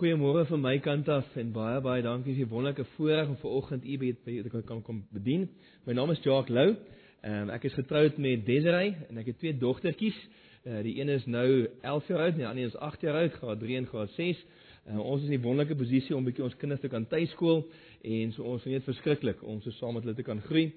Goeiemôre van my kant af en baie baie dankie vir die wonderlike voorreg om vanoggend u by te kan kom bedien. My naam is Jacques Lou. Um, ek is getroud met Desiree en ek het twee dogtertjies. Uh, die een is nou 11 jaar oud en die ander is 8 jaar oud, graad 3 en graad 6. Uh, ons is in die wonderlike posisie om bietjie ons kinders te kan tuiskool en so ons geniet verskriklik om so saam met hulle te kan groei.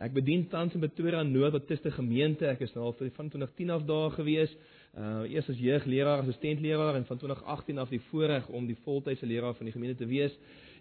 Ek bedien tans in Pretoria Noord Baptiste Gemeente. Ek is nou al van 2010 af daar gewees. Uh eers as jeugleraar, assistentleraar en van 2018 af die voorreg om die voltydse leraar van die gemeente te wees.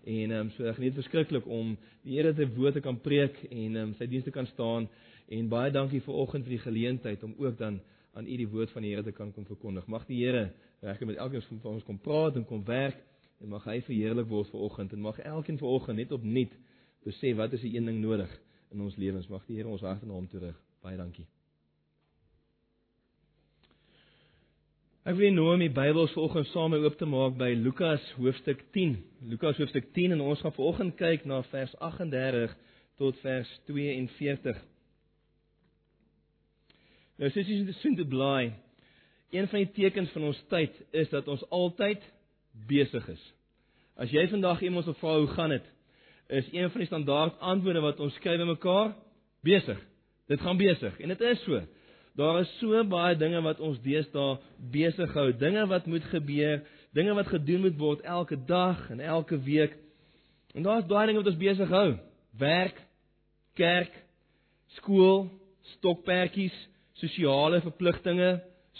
En ehm um, so ek geniet verskriklik om die Here se woord te kan preek en ehm um, sy dienste kan staan. En baie dankie vir oggend vir die geleentheid om ook dan aan u die woord van die Here te kan kom verkondig. Mag die Here regtig met elkeen van ons kom praat en kom werk en mag hy verheerlik word vir oggend en mag elkeen vir oggend net opnuut besef wat is die een ding nodig in ons lewens. Mag die Here ons hart en hom terug. Baie dankie. Ek wil nou my Bybel vanoggend saam oop te maak by Lukas hoofstuk 10. Lukas hoofstuk 10 en ons gaan vanoggend kyk na vers 38 tot vers 42. Nou sies jy sien te bly. Een van die tekens van ons tyd is dat ons altyd besig is. As jy vandag iemand wil vra hoe gaan dit, is een van die standaard antwoorde wat ons skryf in mekaar besig. Dit gaan besig en dit is so. Daar is so baie dinge wat ons deesdae besig hou, dinge wat moet gebeur, dinge wat gedoen moet word elke dag en elke week. En daar's baie dinge wat ons besig hou. Werk, kerk, skool, stokperdjies, sosiale verpligtinge,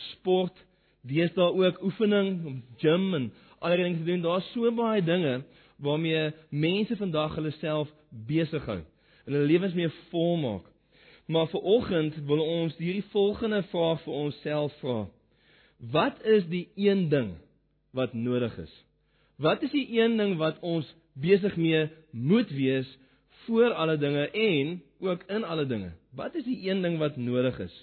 sport, deesdae ook oefening, gym en allerlei dinge te doen. Daar's so baie dinge waarmee mense vandag hulle self besig hou en hulle lewens mee volmaak. Maar vir oggend wil ons hierdie volgende vraag vir onsself vra. Wat is die een ding wat nodig is? Wat is die een ding wat ons besig mee moet wees voor alle dinge en ook in alle dinge? Wat is die een ding wat nodig is?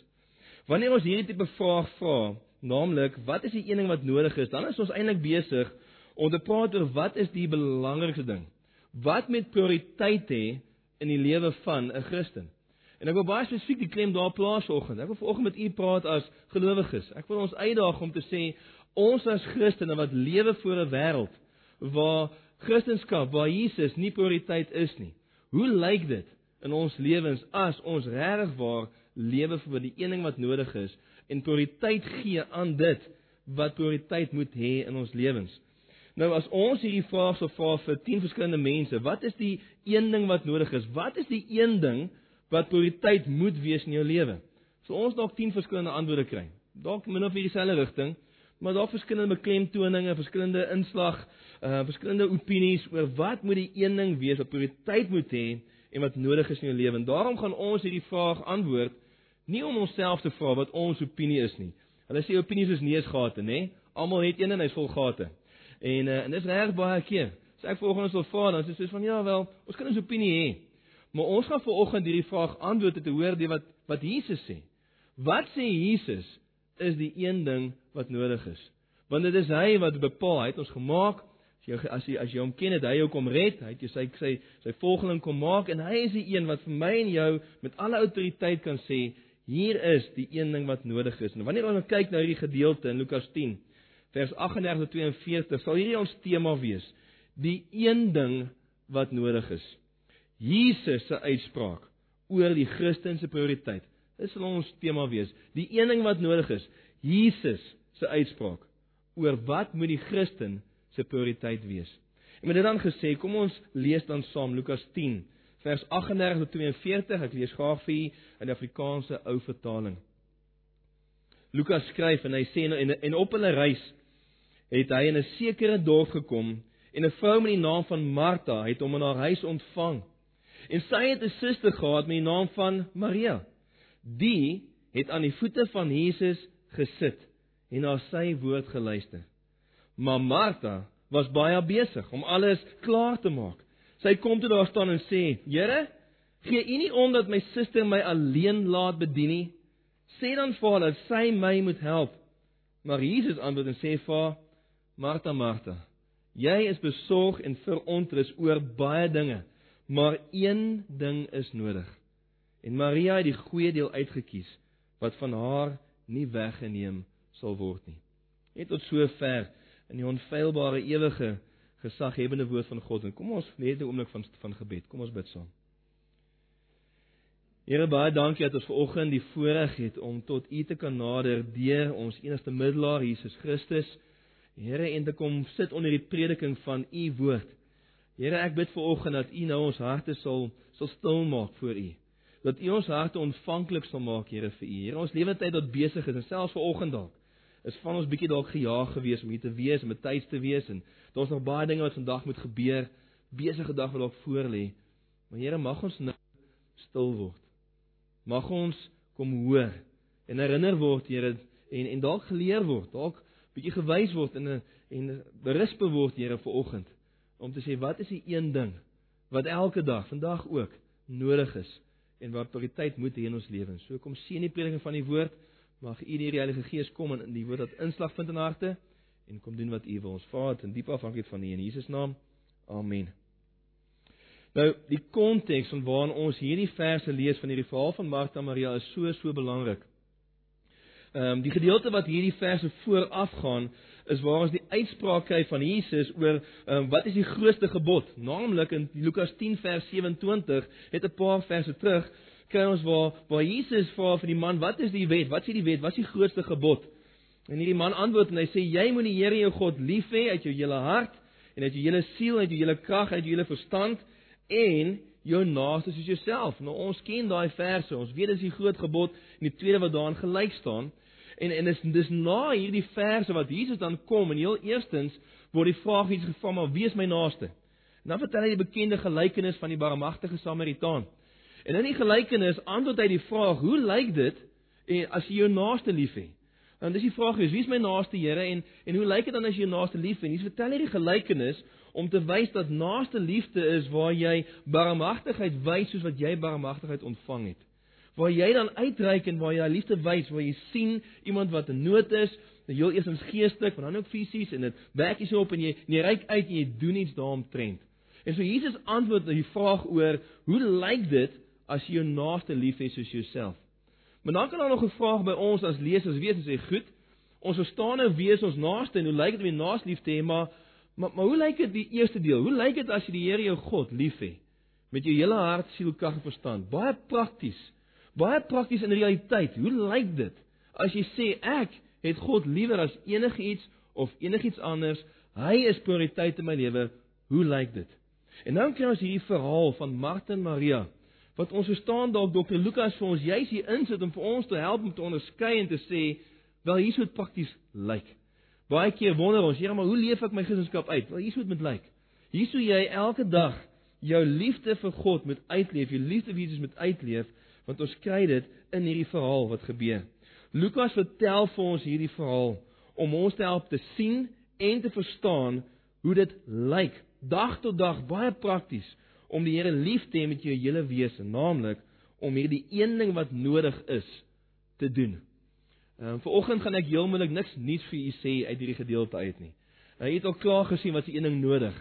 Wanneer ons hierdie tipe vraag vra, naamlik wat is die een ding wat nodig is, dan is ons eintlik besig om te praat oor wat is die belangrikste ding? Wat met prioriteit hê in die lewe van 'n Christen? En ek wil baie spesifiek die klem daar plaas vanoggend. Ek wil vanoggend met u praat as gelowiges. Ek wil ons uitdaag om te sê ons as Christene wat lewe voor 'n wêreld waar Christendom, waar Jesus nie prioriteit is nie. Hoe lyk dit in ons lewens as ons regtig waar lewe vir die een ding wat nodig is en prioriteit gee aan dit wat prioriteit moet hê in ons lewens? Nou as ons hierdie vraag sou vra vir 10 verskillende mense, wat is die een ding wat nodig is? Wat is die een ding wat prioriteit moet wees in jou lewe? So ons dalk 10 verskillende antwoorde kry. Dalk min of meer dieselfde rigting, maar daar verskillende beklemtoninge, verskillende inslag, uh verskillende opinies oor wat moet die een ding wees wat prioriteit moet hê en wat nodig is in jou lewe. En daarom gaan ons hierdie vraag antwoord nie om onsself te vra wat ons opinie is nie. Hulle sê opinies is neusgate, nê? Almal het een en hy's vol gate. En uh, en dis reg baie keer. As ek volgens wil vra dan sê van ja wel, ons kan ons opinie hê. Maar ons gaan vanoggend hierdie vraag antwoord te hoor die wat wat Jesus sê. Wat sê Jesus is die een ding wat nodig is? Want dit is hy wat bepaal, hy het ons gemaak. As jy as jy as jy hom ken, het hy jou kom red, hy het jou sy sy sy volgeling kom maak en hy is die een wat vir my en jou met alle autoriteit kan sê hier is die een ding wat nodig is. En wanneer ons kyk na hierdie gedeelte in Lukas 10 vers 38 tot 42 sal hierdie ons tema wees. Die een ding wat nodig is. Jesus se uitspraak oor die Christelike prioriteit. Dit sal ons tema wees. Die een ding wat nodig is, Jesus se uitspraak oor wat moet die Christen se prioriteit wees. En met dit dan gesê, kom ons lees dan saam Lukas 10 vers 38 tot 42. Ek lees graag vir u in die Afrikaanse ou vertaling. Lukas skryf en hy sê en, en op hulle reis het hy in 'n sekere dorp gekom en 'n vrou met die naam van Martha het hom in haar huis ontvang. En sy het 'n suster gehad met die naam van Maria. Die het aan die voete van Jesus gesit en na sy woord geluister. Maar Martha was baie besig om alles klaar te maak. Sy kom toe daar staan en sê: "Here, gee U nie om dat my suster my alleen laat bedien nie? Sê dan vir haar dat sy my moet help." Maar Jesus antwoord en sê vir haar: Martha, Martha, jy is besorg en verontrus oor baie dinge, maar een ding is nodig. En Maria het die goeie deel uitget kies wat van haar nie weggeneem sal word nie. Net tot sover in die onfeilbare ewige gesaghebende woord van God. En kom ons net 'n oomblik van van gebed. Kom ons bid saam. Here baie dankie dat ons vanoggend die voorreg het om tot U te kan nader deur ons enigste middelaar Jesus Christus. Here en te kom sit onder die prediking van U woord. Here ek bid vanoggend dat U nou ons harte sal sal stil maak voor U dat U ons harte ontvanklik sal maak, Here, vir U. Here, ons lewensyd wat besig is en selfs vanoggend dalk is van ons bietjie dalk gejaag geweest om hier te wees met tyd te wees en daar is nog baie dinge wat vandag moet gebeur, besige dag wat dalk voor lê. Maar Here, mag ons nou stil word. Mag ons kom hoor en herinner word, Here, en en dalk geleer word, dalk bietjie gewys word en en berusp word, Here, vanoggend om te sê wat is die een ding wat elke dag, vandag ook nodig is en wat prioriteit moet hê in ons lewens. So kom sien die prediking van die woord, mag U die Heilige Gees kom en in die woord dat inslag vind in harte en kom doen wat U wil. Ons Vader, in diep afhanklikheid van U in Jesus naam. Amen. Nou, die konteks van waarin ons hierdie verse lees van hierdie verhaal van Martha en Maria is so so belangrik. Ehm um, die gedeelte wat hierdie verse vooraf gaan is waar ons die uitspraak kry van Jesus oor um, wat is die grootste gebod, naamlik in Lukas 10 vers 27 het 'n paar verse terug kry ons waar waar Jesus vra vir die man, wat is die wet? Wat sê die wet? Wat is die grootste gebod? En hierdie man antwoord en hy sê jy moet die Here jou God lief hê uit jou hele hart en uit jou hele siel, uit jou hele krag, uit jou hele verstand en jou naaste soos jouself. Nou ons ken daai verse. Ons weet dis die groot gebod en die tweede wat daarin gelyk staan. En en is dis na hierdie verse wat Jesus dan kom en heel eerstens word die vraag iets gevra maar wie is my naaste? En dan vertel hy die bekende gelykenis van die barmhartige Samaritaan. En in die gelykenis antwoord hy die vraag: Hoe lyk dit en as jy jou naaste liefhet? Dan dis die vraag is wie is my naaste Here en en hoe lyk dit dan as jy jou naaste liefhet? Jesus vertel hierdie gelykenis om te wys dat naaste liefde is waar jy barmhartigheid wys soos wat jy barmhartigheid ontvang het waar jy dan uitreik en waar jy liefde wys, waar jy sien iemand wat in nood is, heel eersins geestelik, maar dan ook fisies en dit werk jy so op en jy jy reik uit en jy doen iets daaromtrent. En so Jesus antwoord op die vraag oor hoe lyk dit as jy jou naaste lief het soos jouself? Maar dan kan daar nog 'n vraag by ons as lesers wees en sê, "Goed, ons verstaan nou wie is ons naaste en hoe lyk dit om die naaste lief te hê, maar maar, maar hoe lyk dit die eerste deel? Hoe lyk dit as jy die Here jou God liefhet met jou hele hart, siel, krag en verstand? Baie prakties baie prakties in realiteit. Hoe lyk dit as jy sê ek het God liewer as enigiets of enigiets anders? Hy is prioriteit in my lewe. Hoe lyk dit? En dan kry ons hierdie verhaal van Martha en Maria wat ons verstaan dalk dokter Lukas vir ons juis hier insit om vir ons te help om te onderskei en te sê wel hier moet prakties lyk. Baie keer wonder ons, Here, maar hoe leef ek my Christendom uit? Wel hier moet dit lyk. Hier sou jy elke dag jou liefde vir God moet uitleef, jou liefde vir Jesus moet uitleef want ons kry dit in hierdie verhaal wat gebeur. Lukas vertel vir ons hierdie verhaal om ons te help te sien en te verstaan hoe dit lyk dag tot dag baie prakties om die Here lief te hê met jou hele wese, naamlik om hierdie een ding wat nodig is te doen. Ehm um, vanoggend gaan ek heeltemal niks nuuts vir u sê uit hierdie gedeelte uit nie. Jy het al klaar gesien wat se een ding nodig.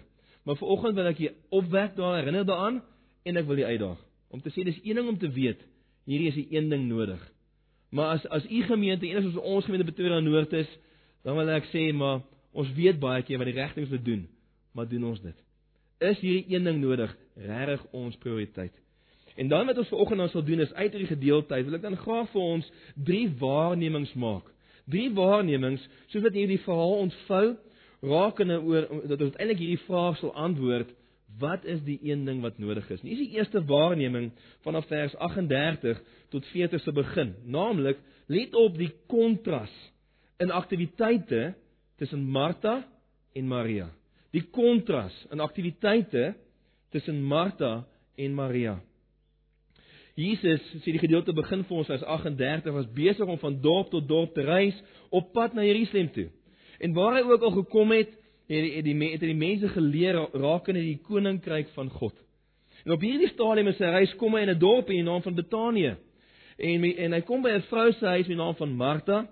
Maar vanoggend wil ek jou opwek daar herinner daaraan en ek wil jou uitdaag om te sê dis een ding om te weet hierdie is die een ding nodig. Maar as as u gemeente en as ons gemeente Pretoria Noord is, dan wil ek sê maar ons weet baie keer wat die regte is om te doen, maar doen ons dit? Is hierdie een ding nodig regtig ons prioriteit? En dan wat ons vanoggend nou sal doen is uit hierdie gedeelte, wil ek dan graag vir ons drie waarnemings maak. Drie waarnemings soos wat hierdie verhaal ontvou rakende oor dat ons uiteindelik hierdie vraag sal antwoord Wat is die een ding wat nodig is? Hier is die eerste waarneming vanaf vers 38 tot 40 se begin, naamlik let op die kontras in aktiwiteite tussen Martha en Maria. Die kontras in aktiwiteite tussen Martha en Maria. Jesus sê die gedeelte begin vir ons vers 38 was besig om van dorp tot dorp te reis op pad na Jerusalem toe. En waar hy ook al gekom het, het die het die mense geleer rakende die koninkryk van God. En op hierdie stadium is hy reis kom hy in 'n dorp in die naam van Betanië. En en hy kom by 'n vrou se huis met die naam van Martha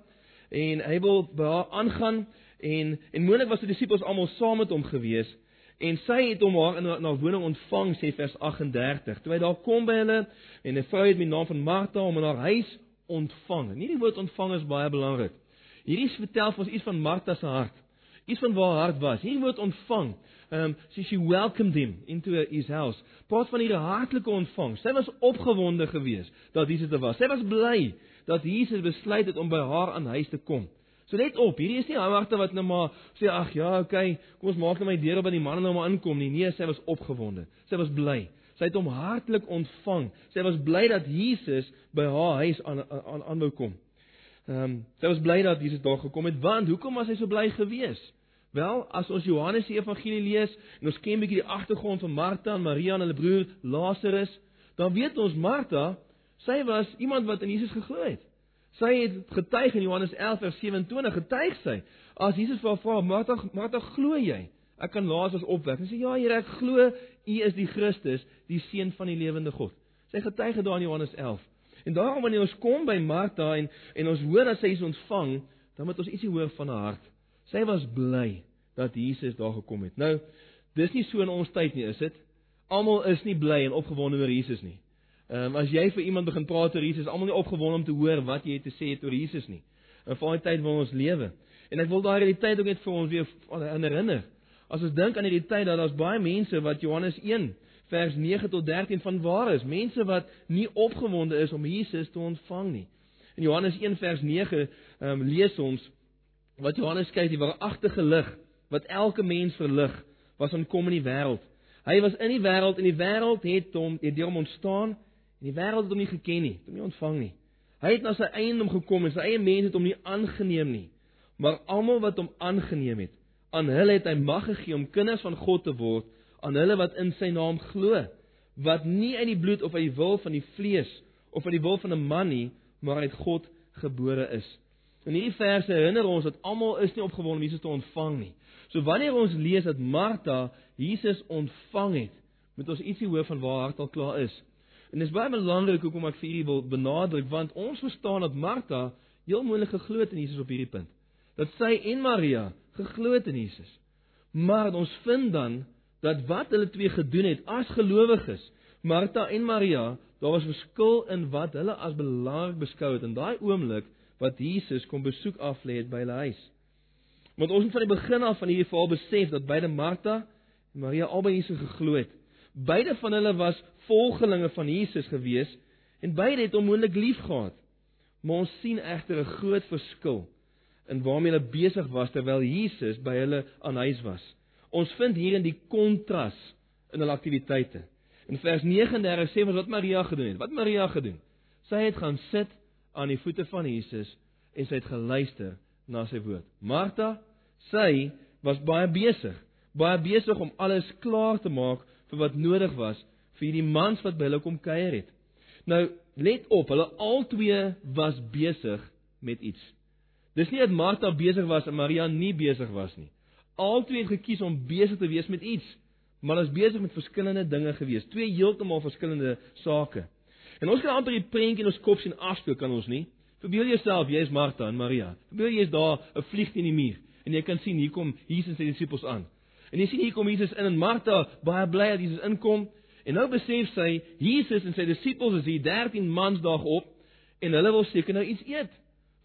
en hy wil by haar aangaan en en moontlik was die disippels almal saam met hom gewees en sy het hom haar in haar woning ontvang sê vers 38. Toe hy daar kom by hulle en 'n vrou het met die naam van Martha hom in haar huis ontvang. En hierdie woord ontvang is baie belangrik. Hierdie vertel vir ons iets van Martha se hart Iets van waar hart was. Hierdie woord ontvang. Ehm um, she she welcomed him into his house. Praat van hierdie hartlike ontvang. Sy was opgewonde geweest dat Jesus daar was. Sy was bly dat Jesus besluit het om by haar aan huis te kom. So let op, hierdie is nie harte wat nou maar sê ag ja, okay, kom ons maak net my deur op aan die manne nou maar inkom nie. Nee, sy was opgewonde. Sy was bly. Sy het hom hartlik ontvang. Sy was bly dat Jesus by haar huis aan aan aan wou kom. Ehm um, sy was bly dat Jesus daar gekom het. Want hoekom was sy so bly gewees? Wel, as ons Johannes se evangelie lees en ons ken 'n bietjie die agtergrond van Martha en Maria en hulle broer Lazarus, dan weet ons Martha, sy was iemand wat in Jesus geglo het. Sy het getuig in Johannes 11 vers 27 getuig sy. As Jesus vir haar vra, "Martha, Martha, glo jy? Ek kan Lazarus opwek." Sy sê, "Ja, Here, ek glo U is die Christus, die seun van die lewende God." Sy getuig dit daar in Johannes 11. En daarom wanneer ons kom by Martha en en ons hoor dat sy is ontvang, dan moet ons ietsie hoor van haar hart. Sy was bly dat Jesus daar gekom het. Nou, dis nie so in ons tyd nie, is dit? Almal is nie bly en opgewonde oor Jesus nie. Ehm um, as jy vir iemand begin praat oor Jesus, almal nie opgewonde om te hoor wat jy te sê het oor Jesus nie. In daai tyd waarin ons lewe. En ek wil daai realiteit ook net vir ons weer herinner. As ons dink aan hierdie tyd dat daar's baie mense wat Johannes 1 vers 9 tot 13 van waar is, mense wat nie opgewonde is om Jesus te ontvang nie. In Johannes 1 vers 9 ehm um, lees ons wat Johannes skryf, die waaragtige lig wat elke mens verlig, was aankom in die wêreld. Hy was in die wêreld en die wêreld het hom het deur hom ontstaan En die wêreld het hom nie geken nie, hom nie ontvang nie. Hy het na sy eiendom gekom en sy eie mense het hom nie aangeneem nie. Maar almal wat hom aangeneem het, aan hulle het hy mag gegee om kinders van God te word, aan hulle wat in sy naam glo, wat nie uit die bloed of uit die wil van die vlees of uit die wil van 'n man nie, maar uit God gebore is. In hierdie verse herinner ons dat almal is nie opgewonde om Jesus te ontvang nie. So wanneer ons lees dat Martha Jesus ontvang het, moet ons ietsie hoor van waar haar hart al klaar is. En dis baie belangrik hoekom ek vir hierdie wil benadruk want ons verstaan dat Martha heel moontlik geglo het in Jesus op hierdie punt. Dat sy en Maria geglo het in Jesus. Maar ons vind dan dat wat hulle twee gedoen het as gelowiges, Martha en Maria, daar was verskil in wat hulle as belangrik beskou het in daai oomblik wat Jesus kom besoek aflê het by hulle huis. Want ons moet van die begin af van hierdie verhaal besef dat beide Martha en Maria albei Jesus geglo het. Beide van hulle was volgelinge van Jesus gewees en beide het hom moontlik liefgehad. Maar ons sien egter 'n groot verskil in waarmee hulle besig was terwyl Jesus by hulle aan huis was. Ons vind hier in die kontras in hulle aktiwiteite. In vers 39 sê ons wat Maria gedoen het. Wat Maria gedoen? Sy het gaan sit aan die voete van Jesus en sy het geluister na sy woord. Martha, sy was baie besig, baie besig om alles klaar te maak vir wat nodig was vir hierdie mans wat by hulle kom kuier het. Nou, let op, hulle albei was besig met iets. Dis nie dat Martha besig was en Maria nie besig was nie. Albei het gekies om besig te wees met iets, maar hulle is besig met verskillende dinge gewees, twee heeltemal verskillende sake. En ons kan amper die prentjie in ons kop sien afspeel kan ons nie? Verbeel jouself jy is Martha en Maria. Verbeel jy is daar 'n vlieg teen die muur en jy kan sien hier kom Jesus sy disippels aan. En jy sien hier kom Jesus in en Martha baie bly dat Jesus inkom En nou besef sy Jesus en sy disippels is hier 13 mans daag op en hulle wil seker nou iets eet.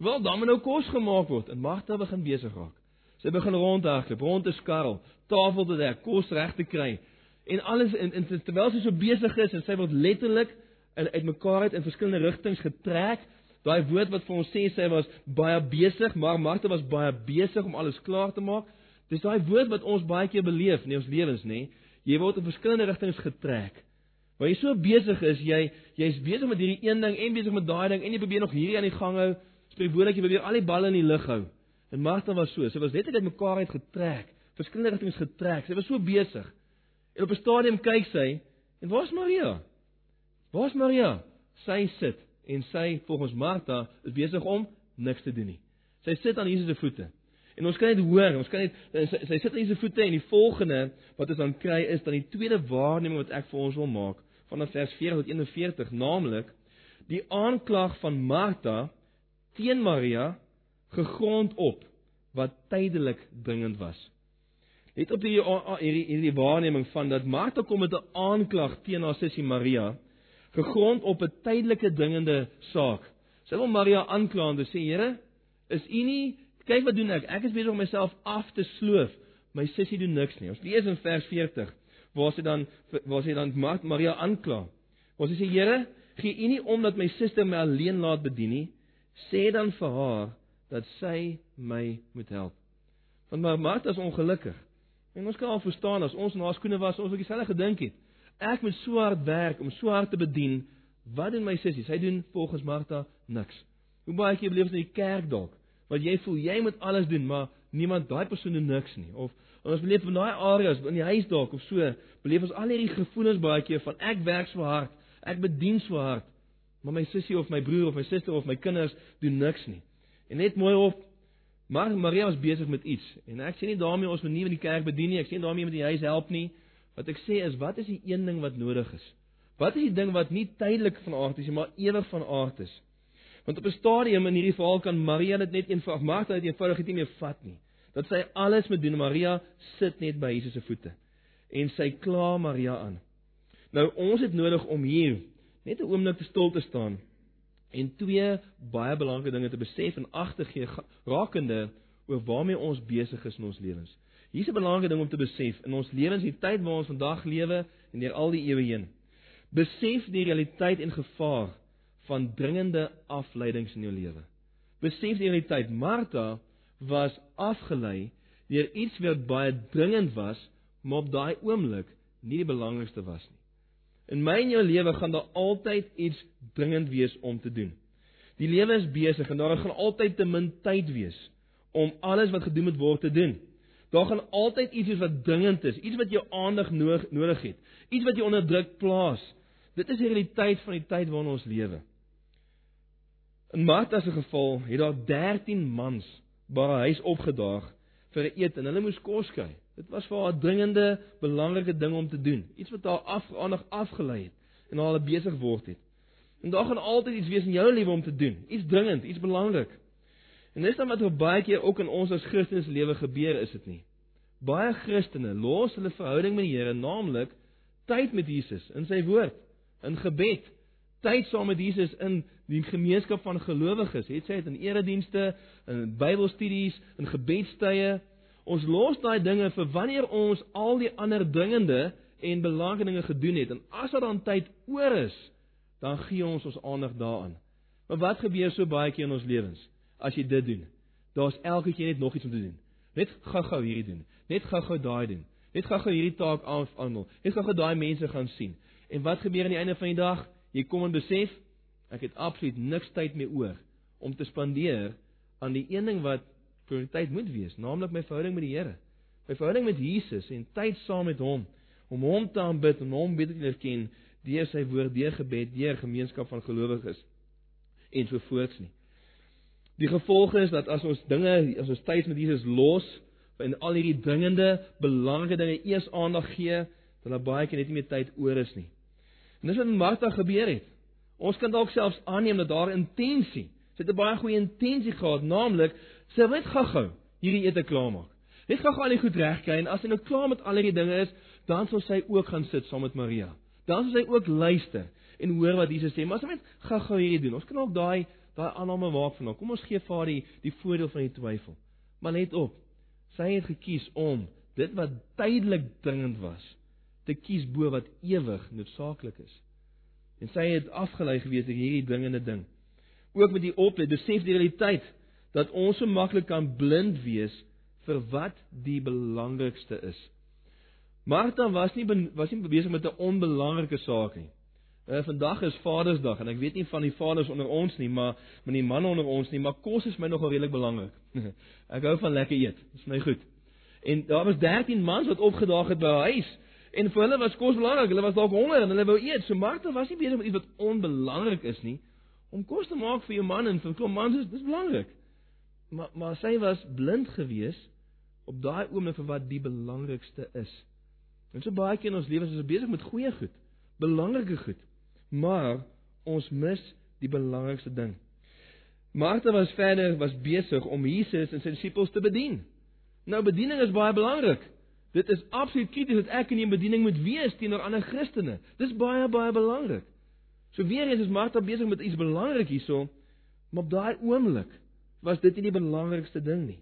Wel, dan moet nou kos gemaak word en Martha begin besig raak. Sy begin rondhardloop, rond te skarrel, tafel te dek, kos reg te kry. En alles en, en terwyl sy so besig is en sy word letterlik uitmekaar uit in verskillende rigtings getrek. Daai woord wat vir ons sê sy was baie besig, maar Martha was baie besig om alles klaar te maak. Dis daai woord wat ons baie keer beleef in ons lewens, nê? Jy word in verskillende rigtings getrek. Waar jy so besig is, jy jy's besig met hierdie een ding en besig met daai ding en jy probeer nog hierdie aan die gang hou. Spreekwoordelik jy probeer al die balle in die lug hou. En Martha was so, sy was net uit mekaar uit getrek, verskillende rigtings getrek. Sy was so besig. En op 'n stadium kyk sy en waar's Maria? Waar's Maria? Sy sit en sy volgens Martha is besig om niks te doen nie. Sy sit aan Jesus se voete. En ons kan net hoor, ons kan net sy, sy sit in sy voete en die volgende wat ons dan kry is dan die tweede waarneming wat ek vir ons wil maak vanaf vers 40 tot 41, naamlik die aanklag van Martha teen Maria gegrond op wat tydelik dringend was. Het op hierdie hierdie hierdie waarneming van dat Martha kom met 'n aanklag teen haar sussie Maria gegrond op 'n tydelike dringende saak. Sy wil Maria aankla en sê: "Here, is u nie Kyk wat doen ek? Ek is besig om myself af te sloof. My sussie doen niks nie. Ons lees in vers 40 waar sy dan waar sy dan Maria aankla. Waar sy sê Here, gee U nie om dat my suster my alleen laat bedien nie. Sê dan vir haar dat sy my moet help. Want maar Martha is ongelukkig. En ons kan al verstaan as ons na skoene was, ons ook dieselfde gedink het. Ek moet so hard werk om so hard te bedien. Wat doen my sussie? Sy doen volgens Martha niks. Hoe baie keer beleef jy in die kerk dalk wat jy voel jy moet alles doen, maar niemand daai persoon doen niks nie. Of ons beleef in daai areas in die huis dalk of so, beleef ons al hierdie gevoelens baie keer van ek werk so hard, ek bedien so hard, maar my sussie of my broer of my suster of my kinders doen niks nie. En net mooi op Maar Maria was besig met iets en ek sê nie daarmee ons moet nie in die kerk bedien nie, ek sê nie daarmee met die huis help nie. Wat ek sê is wat is die een ding wat nodig is? Wat is die ding wat nie tydelik van aard is nie, maar ewig van aard is? Want op 'n stadium in hierdie verhaal kan Maria dit net eenvoudig maak dat dit eenvoudig nie meer vat nie. Dat sy alles moet doen. Maria sit net by Jesus se voete en sy kla Maria aan. Nou ons het nodig om hier net 'n oomblik te stil te staan en twee baie belangrike dinge te besef en ag te gee rakende oor waarmee ons besig is in ons lewens. Hier's 'n belangrike ding om te besef in ons lewens, die tyd waarin ons vandag lewe en deur al die eeue heen. Besef die realiteit en gevaar van dringende afleidings in jou lewe. Besef die realiteit. Martha was afgelei deur iets wat baie dringend was, maar op daai oomblik nie die belangrikste was nie. In my en jou lewe gaan daar altyd iets dringend wees om te doen. Die lewe is besig en daar gaan altyd te min tyd wees om alles wat gedoen moet word te doen. Daar gaan altyd iets wees wat dringend is, iets wat jou aandag nodig het, iets wat jou onder druk plaas. Dit is die realiteit van die tyd waarin ons lewe. In Martha se geval het daar 13 mans by haar huis opgedaag vir 'n eet en hulle moes kos kry. Dit was vir haar 'n dringende, belangrike ding om te doen. Iets wat haar afgeaandig afgelei het en haar besig word het. En daar gaan altyd iets wees in jou lewe om te doen. Iets dringend, iets belangrik. En dis dan wat op baie keer ook in ons as Christene se lewe gebeur, is dit nie? Baie Christene los hulle verhouding met die Here, naamlik tyd met Jesus in sy woord, in gebed, tyd saam met Jesus in die gemeenskap van gelowiges. Het sy dit in eredienste, in Bybelstudies, in gebedstye, Ons los daai dinge vir wanneer ons al die ander dringende en belangrike dinge gedoen het en as daar dan tyd oor is, dan gee ons ons aandag daaraan. Maar wat gebeur so baie keer in ons lewens as jy dit doen? Daar's elke keer net nog iets om te doen. Net gou-gou hierdie doen. Net gou-gou daai doen. Net gou-gou hierdie taak aanhandel. Net gou-gou daai mense gaan sien. En wat gebeur aan die einde van die dag? Jy kom en besef ek het absoluut niks tyd meer oor om te spandeer aan die een ding wat prioriteit moet wees, naamlik my verhouding met die Here. My verhouding met Jesus en tyd saam met hom om hom te aanbid en hom beter te leer ken deur sy woord, deur gebed, deur gemeenskap van gelowiges en so voorts nie. Die gevolg is dat as ons dinge, as ons tyd met Jesus los en al hierdie dringende, belangrike dinge eers aandag gee, dan daar baie keer net nie meer tyd oor is nie. En dis wat met Martha gebeur het. Ons kan dalk selfs aanneem dat daar intensie, sy het 'n baie goeie intensie gehad, naamlik Wil net gou-gou hierdie ete klaarmaak. Net gou-gou al die goed regkry en as sy nou klaar met al hierdie dinge is, dan sal sy ook gaan sit saam met Maria. Dan sal sy ook luister en hoor wat Jesus sê. Maar as sy net gou-gou hierdie doen, ons kan ook daai daai aanname maak van hom. Kom ons gee vir haar die die voordeel van die twyfel. Maar let op. Sy het gekies om dit wat tydelik dringend was te kies bo wat ewig noodsaaklik is. En sy het afgelei gewees deur hierdie dringende ding. Ook met die oplet, besef die realiteit dat ons so maklik kan blind wees vir wat die belangrikste is. Martha was nie was nie besig met 'n onbelangrike saak nie. Uh, vandag is Vadersdag en ek weet nie van die vaders onder ons nie, maar met die manne onder ons nie, maar kos is my nogal redelik belangrik. ek hou van lekker eet. Dis my goed. En daar was 13 mans wat opgedaag het by haar huis en vir hulle was kos belangrik. Hulle was dalk honger en hulle wou eet. So Martha was nie besig met iets wat onbelangrik is nie. Om kos te maak vir jou man en vir 'n klomp mans is dis belangrik maar maar sy was blind gewees op daai oomblik vir wat die belangrikste is. En so baie keer in ons lewens is ons besig met goeie goed, belangrike goed, maar ons mis die belangrikste ding. Martha was verder was besig om Jesus en sy disippels te bedien. Nou bediening is baie belangrik. Dit is absoluut krities dat ek in 'n bediening moet wees teenoor ander Christene. Dis baie baie belangrik. So weer eens is Martha besig met iets belangrik hierso, maar op daai oomblik was dit nie die belangrikste ding nie.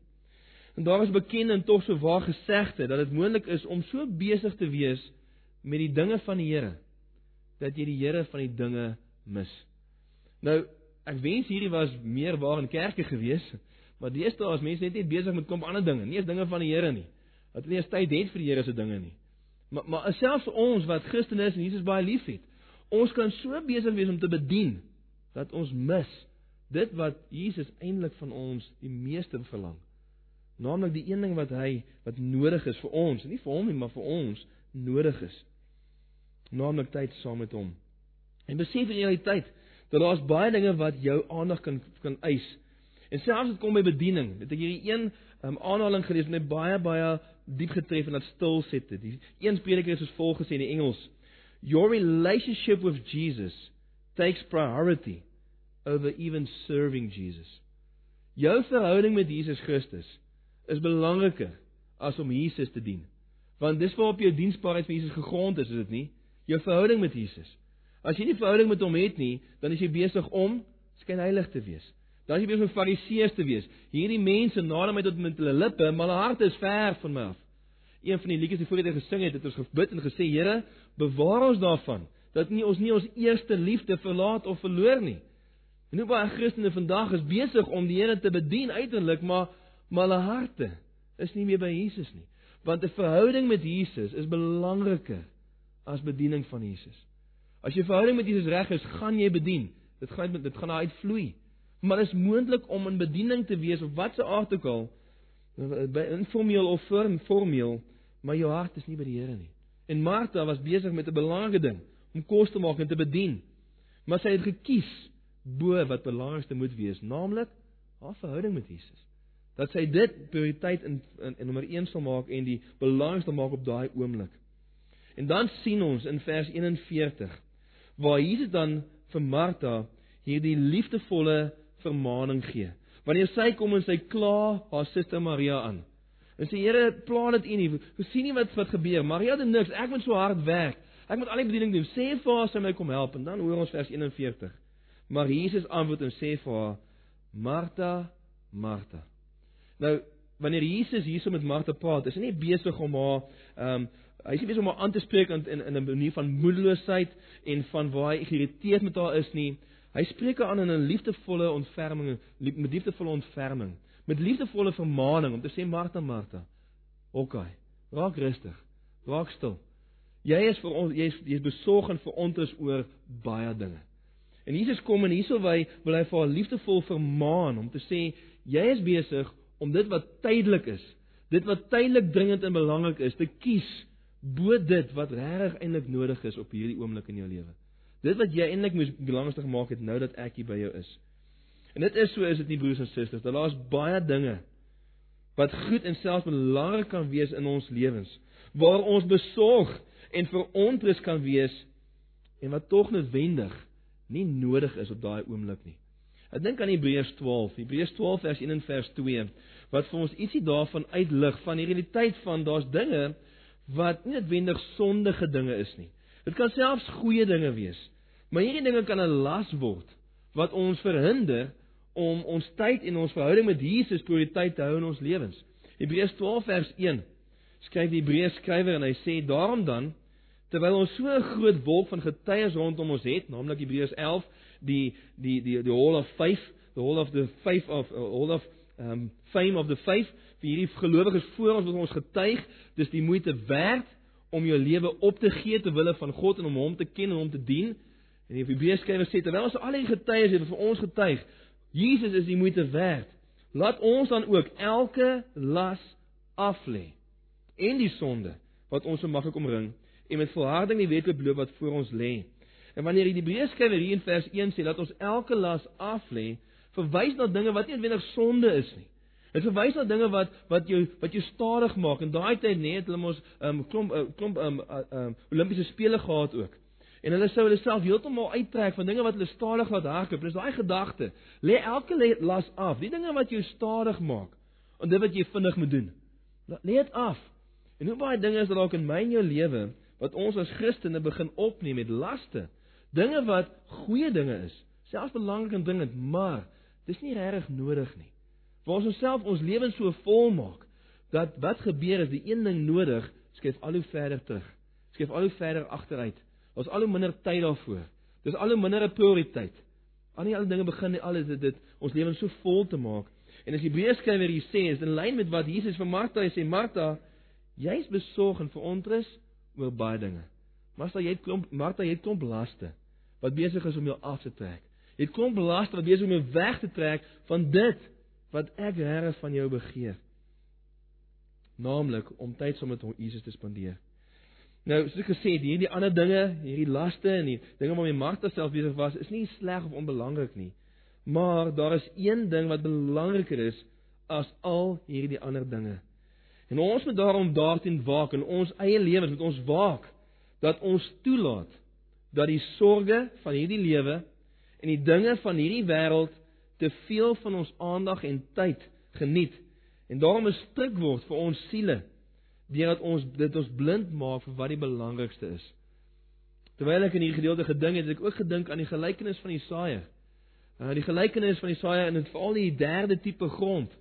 En daar is bekend en tog so waar gesegde dat dit moontlik is om so besig te wees met die dinge van die Here dat jy die Here van die dinge mis. Nou, ek wens hierdie was meer waar in kerke gewees, maar deesdae is mense net nie besig met kom ander dinge, nie eens dinge van die Here nie. Dat hulle nie eens tyd het vir die Here se dinge nie. Maar maar selfs ons wat Christen is en Jesus baie liefhet, ons kan so besig wees om te bedien dat ons mis dit wat Jesus eintlik van ons die meeste verlang. Naamlik die een ding wat hy wat nodig is vir ons, nie vir hom nie, maar vir ons nodig is. Naamlik tyd saam met hom. En besef in realiteit dat daar's baie dinge wat jou aandag kan kan eis. En selfs dit kom by bediening. Dit ek hierdie een um, aanhaling gelees met baie baie diep getref en dat stil dit. Die een prediker het soos volg gesê in die Engels: Your relationship with Jesus takes priority over even serving Jesus. Jou verhouding met Jesus Christus is belangriker as om Jesus te dien. Want dis waarop jou diensbaarheid vir Jesus gegrond is, is dit nie? Jou verhouding met Jesus. As jy nie verhouding met hom het nie, dan is jy besig om skyn heilig te wees. Dan is jy besig om fariseërs te wees. Hierdie mense nader my tot met hulle lippe, maar hulle harte is ver van my af. Een van die liedjies wat voorheen gesing het, het ons gebid en gesê, Here, bewaar ons daarvan dat nie ons nie ons eerste liefde verlaat of verloor nie. En hoe baie Christene vandag is besig om die Here te bedien uiterlik, maar maar hulle harte is nie meer by Jesus nie. Want 'n verhouding met Jesus is belangriker as bediening van Jesus. As jy verhouding met Jesus reg is, gaan jy bedien. Dit gaan dit gaan uitvloei. Maar is moontlik om in bediening te wees of wat se aard ook al, by informeel of formeel, maar jou hart is nie by die Here nie. En Martha was besig met 'n belangrike ding, om kos te maak en te bedien. Maar sy het gekies bo wat belangrikste moet wees, naamlik haar verhouding met Jesus dat sy dit prioriteit in in, in nommer 1 sal maak en die belangrikste maak op daai oomblik. En dan sien ons in vers 41 waar Jesus dan vir Martha hierdie liefdevolle vermaaning gee. Wanneer sy kom en sy kla haar suster Maria aan. En sê Here, pla dit U nie. Jy sien nie wat wat gebeur. Maria doen niks. Ek moet so hard werk. Ek moet al die bediening doen. Sê vir haar sy my kom help en dan hoor ons vers 41. Maar Jesus antwoord en sê vir haar: Martha, Martha. Nou, wanneer Jesus hierso met Martha praat, is hy nie besig om haar ehm um, hy is nie besig om haar aan te spreek in in 'n manier van moedeloosheid en van waar hy geïrriteerd met haar is nie. Hy spreek haar aan in 'n liefdevolle ontferming, met liefdevolle ontferming, met liefdevolle vermaaning om te sê Martha, Martha. OK. Raak rustig. Raak stil. Jy is vir ons jy is jy is besorg en verontrus oor baie dinge. En Jesus kom en hierso wy wil hy vir haar liefdevol vermaan om te sê jy is besig om dit wat tydelik is, dit wat tydelik dringend en belangrik is, te kies bo dit wat regtig eintlik nodig is op hierdie oomblik in jou lewe. Dit wat jy eintlik moes belangrikste gemaak het nou dat ek hier by jou is. En dit is so is dit nie broers en susters, dat daar's baie dinge wat goed en selfs belangrik kan wees in ons lewens, waar ons besorg en verontrus kan wees en wat tog noodwendig nie nodig is op daai oomblik nie. Ek dink aan Hebreërs 12, Hebreërs 12 vers 1 en vers 2 wat vir ons ietsie daarvan uitlig van die realiteit van daar's dinge wat nie noodwendig sondige dinge is nie. Dit kan selfs goeie dinge wees. Maar hierdie dinge kan 'n las word wat ons verhinder om ons tyd en ons verhouding met Jesus prioriteit te hou in ons lewens. Hebreërs 12 vers 1 skryf die Hebreërs skrywer en hy sê daarom dan terwyl ons so 'n groot wolk van getuies rondom ons het, naamlik Hebreërs 11 die die die die hall of faith, the hall of the faith of uh, hall of um fame of the faith vir hierdie gelowiges voor ons wat ons getuig, dis die moeite werd om jou lewe op te gee ter wille van God en om hom te ken en hom te dien. En die Hebreërs skrywer sê terwyl ons al die getuies het vir ons getuig, Jesus is die moeite werd. Laat ons dan ook elke las af lê en die sonde wat ons so maklik omring en met volharding die wedloop loop wat voor ons lê. En wanneer die Hebreërskrywer hier in vers 1 sê dat ons elke las af lê, verwys na dinge wat nie noodwendig sonde is nie. Dit verwys na dinge wat wat jou wat jou stadig maak. In daai tyd net hulle mos 'n um, klomp uh, klomp um, uh, um, Olimpiese spele gehad ook. En hulle sou hulle self heeltemal uittrek van dinge wat hulle stadig laat hardloop. Dis daai gedagte. Lê elke las af. Die dinge wat jou stadig maak en dit wat jy vinnig moet doen. Lê dit af. En hoe baie dinge is daar ook in my en jou lewe wat ons as Christene begin opneem met laste Dinge wat goeie dinge is, selfs belangrik en dringend, maar dis nie regtig nodig nie. Waar ons onsself ons lewens so vol maak dat wat gebeur is die een ding nodig, skuif al hoe verder terug. Skuif al hoe verder agteruit. Ons al hoe minder tyd daarvoor. Dis al hoe minder 'n prioriteit. Al die ander dinge begin nie alles dit dit ons lewens so vol te maak. En as die Hebreërskrywer hier sê, is in lyn met wat Jesus vir Martha sê, Martha, jy's besorg en verontrus oor baie dinge. Martha, jy het klomp Martha, jy het klomp laste wat besig is om jou af te trek. Jy het klomp laste wat besig is om jou weg te trek van dit wat ek regtig van jou begeer. Naamlik om tyd saam met Jesus te spandeer. Nou, soos ek gesê het, hierdie ander dinge, hierdie laste en die dinge waarmee Martha self besig was, is nie sleg of onbelangrik nie. Maar daar is een ding wat belangriker is as al hierdie ander dinge. En ons moet daarom daarteen waak in ons eie lewens, moet ons waak dat ons toelaat dat die sorges van hierdie lewe en die dinge van hierdie wêreld te veel van ons aandag en tyd geniet en daarom 'n stryk word vir ons siele deurdat ons dit ons blind maak vir wat die belangrikste is. Terwyl ek in hierdie gedeelte gedink het, het ek ook gedink aan die gelykenis van die saaiër. Uh die gelykenis van die saaiër en dit veral die derde tipe grond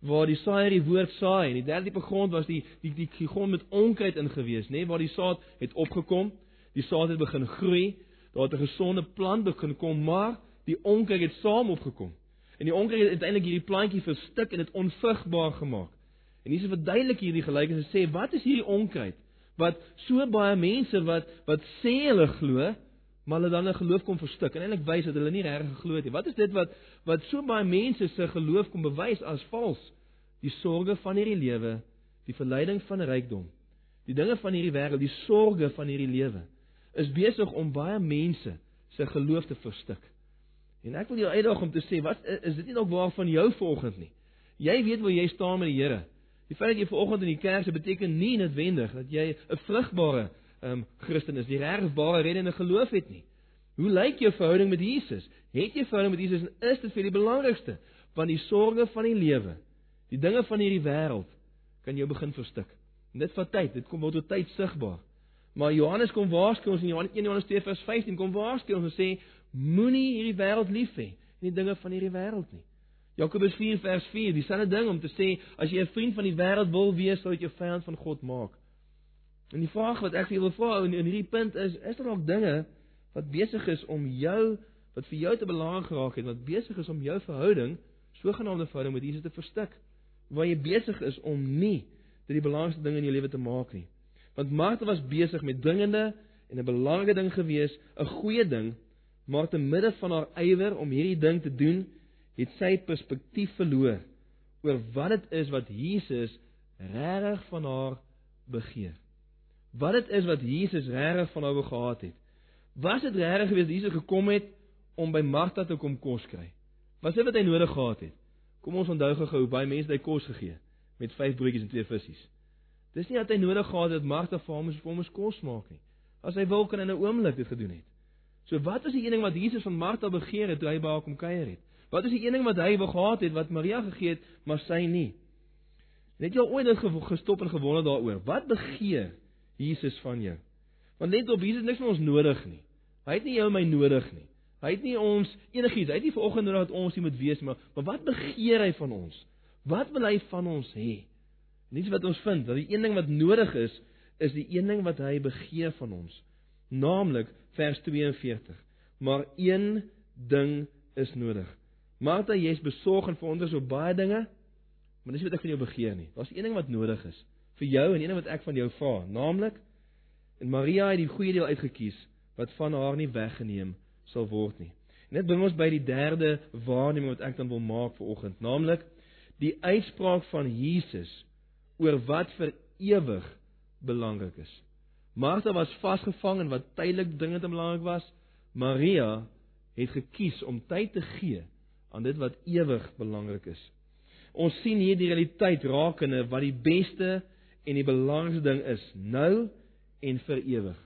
waar die saaiër die woord saai en die derde grond was die die die, die grond met onkruid ingewees, nê, nee, waar die saad het opgekom, die saad het begin groei, daar het 'n gesonde plant begin kom, maar die onkruid het saam opgekom. En die onkruid het uiteindelik hierdie plantjie verstik en dit onvrugbaar gemaak. En hier is verduidelik hierdie gelykenis sê wat is hierdie onkruid wat so baie mense wat wat sê hulle glo maar hulle dan 'n geloof kom verstik en eintlik wys dat hulle nie regtig geglo het nie. Wat is dit wat wat so baie mense se geloof kom bewys as vals? Die sorges van hierdie lewe, die verleiding van rykdom, die dinge van hierdie wêreld, die sorges van hierdie lewe is besig om baie mense se geloof te verstik. En ek wil jou uitdaag om te sê, wat is dit nie nog waar van jou volgens nie? Jy weet waar jy staan met die Here. Die feit dat jy vanoggend in die kerk is beteken nie noodwendig dat jy 'n vrugbare um, Christen is, die regbare reddende geloof het nie. Hoe lyk jou verhouding met Jesus? Het jy verhouding met Jesus en is dit vir die belangrikste van die sorges van die lewe? Die dinge van hierdie wêreld kan jou begin verstik. En dit vat tyd, dit kom word tot tyd sigbaar. Maar Johannes kom waarsku ons in Johannes 1 Johannes 2 vers 15 kom waarsku ons en sê moenie hierdie wêreld lief hê en die dinge van hierdie wêreld nie. Jakobus 4 vers 4, dieselfde ding om te sê as jy 'n vriend van die wêreld wil wees, sal jy jou vyand van God maak. En die vraag wat ek vir julle wil vra in, in hierdie punt is, is daar nog dinge wat besig is om jou wat vir jou te belangrik geraak het, wat besig is om jou verhouding, sogenaamde verhouding met Jesus te verstik, waar jy besig is om nie dit die belangrikste ding in jou lewe te maak nie. Want Martha was besig met dringende en 'n belangrike ding gewees, 'n goeie ding, maar te midde van haar ywer om hierdie ding te doen, het sy perspektief verloor oor wat dit is wat Jesus regtig van haar begeer. Wat dit is wat Jesus regtig van wou gehad het. Was dit regtig gewees dat Jesus gekom het om by Martha te kom kos kry? Was dit wat hy nodig gehad het? Kom ons onthou gou baie mense het hy kos gegee met vyf broodjies en twee visse. Dis nie dat hy nodig gehad het dat Martha vir hom vir hom kos maak nie. As hy wil kan hy in 'n oomblik dit gedoen het. So wat is die een ding wat Jesus van Martha begeer het toe hy by haar kom kuier het? Wat is die een ding wat hy wou gehad het wat Maria gegee het, maar sy nie? Net jy ooit dit gestop en gewonder daaroor. Wat begeer Jesus van jou? Want net op Jesus niks van ons nodig nie. Hy het nie jou en my nodig nie. Hy het nie ons enigiets. Hy het nie vanoggend nodig dat ons hier moet wees maar maar wat begeer hy van ons? Wat wil hy van ons hê? Niets wat ons vind dat die een ding wat nodig is, is die een ding wat hy begeer van ons. Naamlik vers 42. Maar een ding is nodig. Martha, jy's besorg en verwonderd oor baie dinge, maar dis wat ek van jou begeer nie. Daar's een ding wat nodig is vir jou en een wat ek van jou vra, naamlik en Maria het die goeie deel uitgekies wat van haar nie weggeneem sal word nie. En dit bring ons by die derde waarneming wat ek dan wil maak vir oggend, naamlik die uitspraak van Jesus oor wat vir ewig belangrik is. Martha was vasgevang in wat tydelik dringend en belangrik was. Maria het gekies om tyd te gee aan dit wat ewig belangrik is. Ons sien hier die realiteit rakende wat die beste en die belangrikste ding is nou en vir ewig.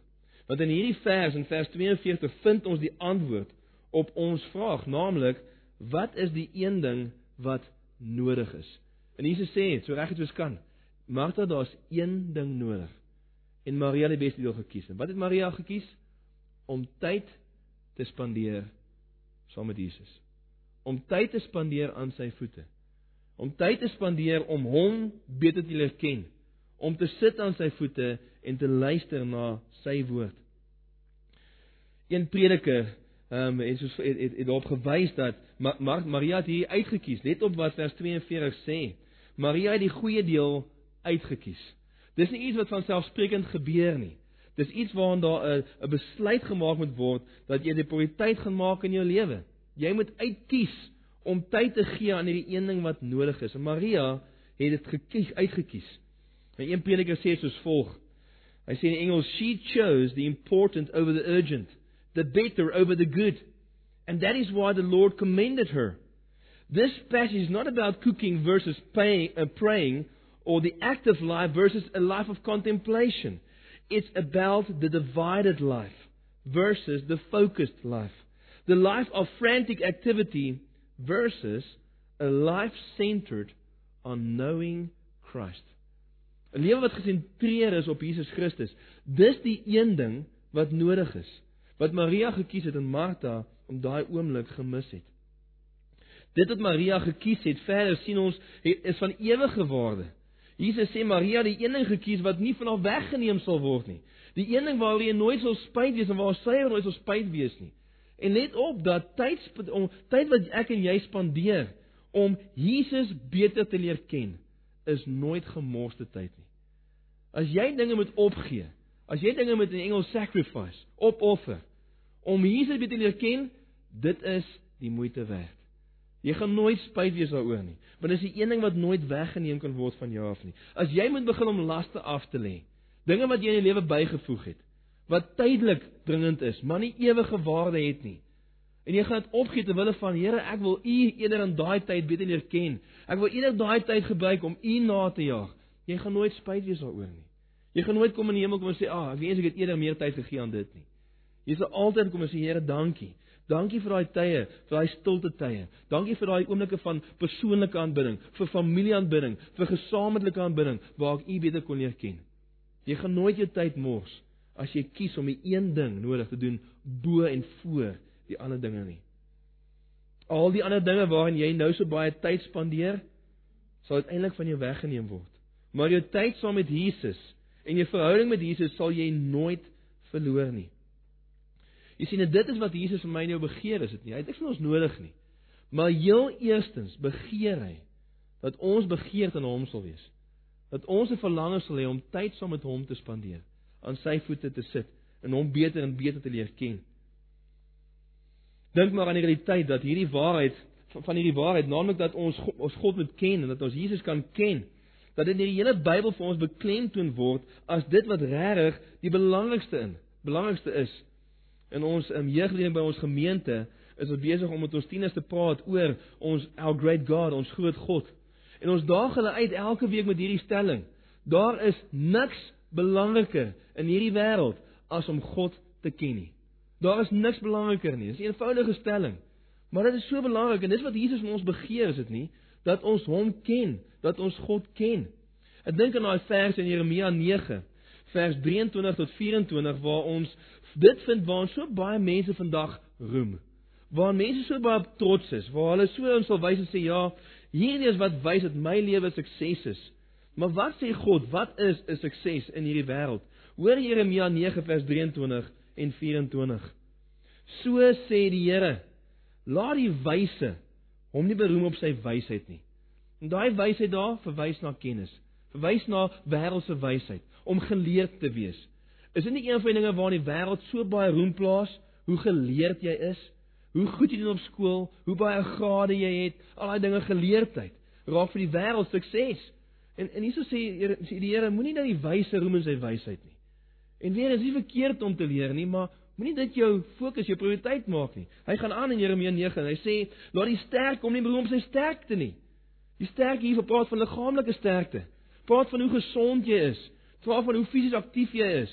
Want in hierdie vers in vers 42 vind ons die antwoord op ons vraag, naamlik wat is die een ding wat nodig is? En Jesus sê so reg as ons kan. Martha, daar's een ding nodig. En Maria het die beste deel gekies. En wat het Maria gekies? Om tyd te spandeer saam met Jesus. Om tyd te spandeer aan sy voete. Om tyd te spandeer om hom beter te leer ken, om te sit aan sy voete en te luister na sy woord. Een prediker ehm um, en soos het, het, het daarop gewys dat Ma, Ma, Maria hier uitget kies. Let op wat vers 42 sê. Maria het die goeie deel uitget kies. Dis nie iets wat van selfsprekend gebeur nie. Dis iets waaraan daar 'n 'n besluit gemaak moet word dat jy die prioriteit gaan maak in jou lewe. Jy moet uitkies om tyd te gee aan hierdie een ding wat nodig is. En Maria het dit gekies, uitgekies. En een prediker sê soos volg. Hy sê in Engels she chose the important over the urgent, the better over the good. And that is why the Lord commended her. This passage is not about cooking versus paying, uh, praying or the active life versus a life of contemplation. It's about the divided life versus the focused life. The life of frantic activity versus a life centered on knowing Christ. 'n Lewe wat gesentreer is op Jesus Christus. Dis die een ding wat nodig is. Wat Maria gekies het en Martha om daai oomblik gemis het. Dit wat Maria gekies het, verder sien ons is van ewige waarde. Jesus sê Maria het die een ding gekies wat nie van haar weggeneem sal word nie. Die een ding waaroor jy nooit sal spyt wees en waar sy nooit sal spyt wees nie. En let op dat tyd om tyd wat ek en jy spandeer om Jesus beter te leer ken is nooit gemorste tyd nie. As jy dinge moet opgee, as jy dinge met 'n Engels sacrifice, opoffer om Jesus beter leer ken, dit is die moeite werd. Jy gaan nooit spyt wees daaroor nie, want dit is die een ding wat nooit weggeneem kan word van jou af nie. As jy moet begin om laste af te lê, dinge wat jy in jou lewe bygevoeg het, wat tydelik dringend is, maar nie ewige waarde het nie. En jy gaan dit opgee ter wille van Here, ek wil U eerder in daai tyd beter leer ken. Ek wil eerder daai tyd gebruik om U na te jaag. Jy gaan nooit spyt wees daaroor nie. Jy gaan nooit kom in die hemel kom en sê, "Ag, ah, ek wens ek het eerder meer tyd gegee aan dit nie." Jy sal altyd kom en sê, "Here, dankie." Dankie vir daai tye, vir daai stilte tye. Dankie vir daai oomblikke van persoonlike aanbidding, vir familieaanbidding, vir gesamentlike aanbidding waar ek U beter kon leer ken. Jy gaan nooit jou tyd mors as jy kies om die een ding nodig te doen bo en voor die ander dinge nie. Al die ander dinge waarin jy nou so baie tyd spandeer, sal uiteindelik van jou weggeneem word. Maar jou tyd saam met Jesus en jou verhouding met Jesus sal jy nooit verloor nie. Jy sien dit is wat Jesus vir my en jou begeer is dit nie. Hy het niks van ons nodig nie. Maar heel eerstens begeer hy dat ons begeerte aan hom sal wees. Dat ons 'n verlange sal hê om tyd saam met hom te spandeer, aan sy voete te sit en hom beter en beter te leer ken. Dink maar aan die realiteit dat hierdie waarheid van hierdie waarheid, naamlik dat ons ons God moet ken en dat ons Jesus kan ken, dat dit in die hele Bybel vir ons beklemtoon word as dit wat regtig die belangrikste in, belangrikste is in ons um, jeugleiding by ons gemeente is ons besig om met ons tieners te praat oor ons our great God, ons groot God. En ons daag hulle uit elke week met hierdie stelling: Daar is niks belangriker in hierdie wêreld as om God te ken nie. Daar is niks belangriker nie. Dis 'n eenvoudige stelling. Maar dit is so belangrik en dis wat Jesus van ons begeer, is dit nie? Dat ons hom ken, dat ons God ken. Ek dink aan daai vers in Jeremia 9 vers 23 tot 24 waar ons dit vind waar so baie mense vandag roem. Waar mense so baie trots is, waar hulle so ons sal wys en sê ja, hierdie is wat wys dat my lewe sukses is. Maar wat sê God? Wat is 'n sukses in hierdie wêreld? Hoor Jeremia 9 vers 23 en 24. So sê die Here: Laat die wyse hom nie beroem op sy wysheid nie. En daai wysheid daar verwys na kennis, verwys na wêreldse wysheid, om geleerd te wees. Is dit nie een van die dinge waarin die wêreld so baie roem plaas, hoe geleerd jy is, hoe goed jy doen op skool, hoe baie grade jy het, al daai dinge geleerdheid, raak vir die wêreld sukses. En en hieso sê sê die Here, moenie dat die wyse roem in sy wysheid nie. En weer is nie verkeerd om te leer nie, maar moenie dit jou fokus, jou prioriteit maak nie. Hy gaan aan in Jeremia 9 en hy sê, laat die sterk kom nie beroem op sy sterkte nie. Die sterk hier praat van liggaamlike sterkte. Praat van hoe gesond jy is. Praat van hoe fisies aktief jy is.